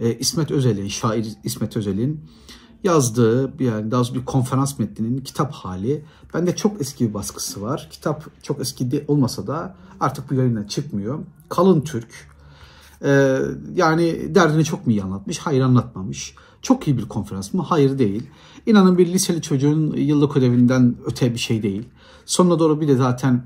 e, İsmet Özel'in, şair İsmet Özel'in yazdığı yani daha bir konferans metninin kitap hali. Bende çok eski bir baskısı var. Kitap çok eski de olmasa da artık bu yayından çıkmıyor. Kalın Türk. Ee, yani derdini çok mu iyi anlatmış? Hayır anlatmamış. Çok iyi bir konferans mı? Hayır değil. İnanın bir liseli çocuğun yıllık ödevinden öte bir şey değil. Sonuna doğru bir de zaten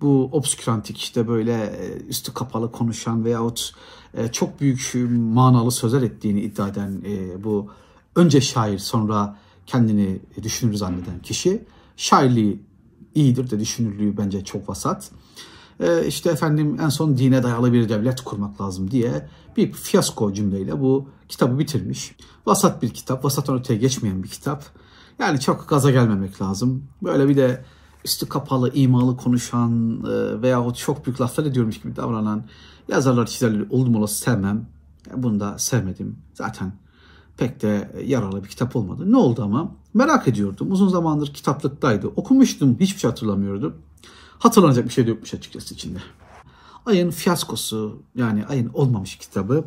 bu obskürantik işte böyle e, üstü kapalı konuşan veyahut e, çok büyük manalı sözler ettiğini iddia eden e, bu önce şair sonra kendini düşünür zanneden kişi şairliği iyidir de düşünürlüğü bence çok vasat. İşte efendim en son dine dayalı bir devlet kurmak lazım diye bir fiyasko cümleyle bu kitabı bitirmiş. Vasat bir kitap, vasattan öteye geçmeyen bir kitap. Yani çok gaza gelmemek lazım. Böyle bir de üstü kapalı, imalı konuşan e, veyahut çok büyük laflar ediyormuş gibi davranan yazarlar, çizerleri oldum olası sevmem. Bunu da sevmedim. Zaten pek de yararlı bir kitap olmadı. Ne oldu ama? Merak ediyordum. Uzun zamandır kitaplıktaydı. Okumuştum. Hiçbir şey hatırlamıyordum. Hatırlanacak bir şey de yokmuş açıkçası içinde. Ayın fiyaskosu yani ayın olmamış kitabı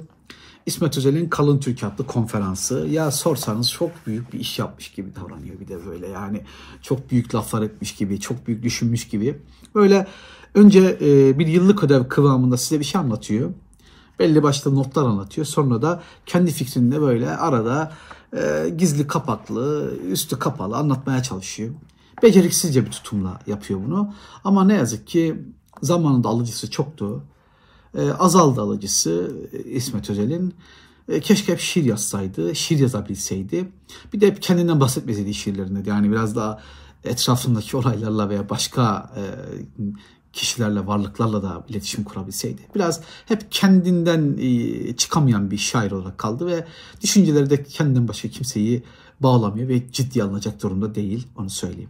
İsmet Özel'in Kalın Türk adlı konferansı. Ya sorsanız çok büyük bir iş yapmış gibi davranıyor bir de böyle yani. Çok büyük laflar etmiş gibi, çok büyük düşünmüş gibi. Böyle önce e, bir yıllık ödev kıvamında size bir şey anlatıyor. Belli başlı notlar anlatıyor. Sonra da kendi fikrini böyle arada e, gizli kapaklı, üstü kapalı anlatmaya çalışıyor. Beceriksizce bir tutumla yapıyor bunu. Ama ne yazık ki zamanında alıcısı çoktu. E, azaldı alıcısı e, İsmet Özel'in. E, keşke hep şiir yazsaydı, şiir yazabilseydi. Bir de hep kendinden bahsetmeseydi şiirlerinde. Yani biraz daha etrafındaki olaylarla veya başka kişilerle, varlıklarla da iletişim kurabilseydi. Biraz hep kendinden çıkamayan bir şair olarak kaldı ve düşünceleri de kendinden başka kimseyi bağlamıyor ve ciddi alınacak durumda değil onu söyleyeyim.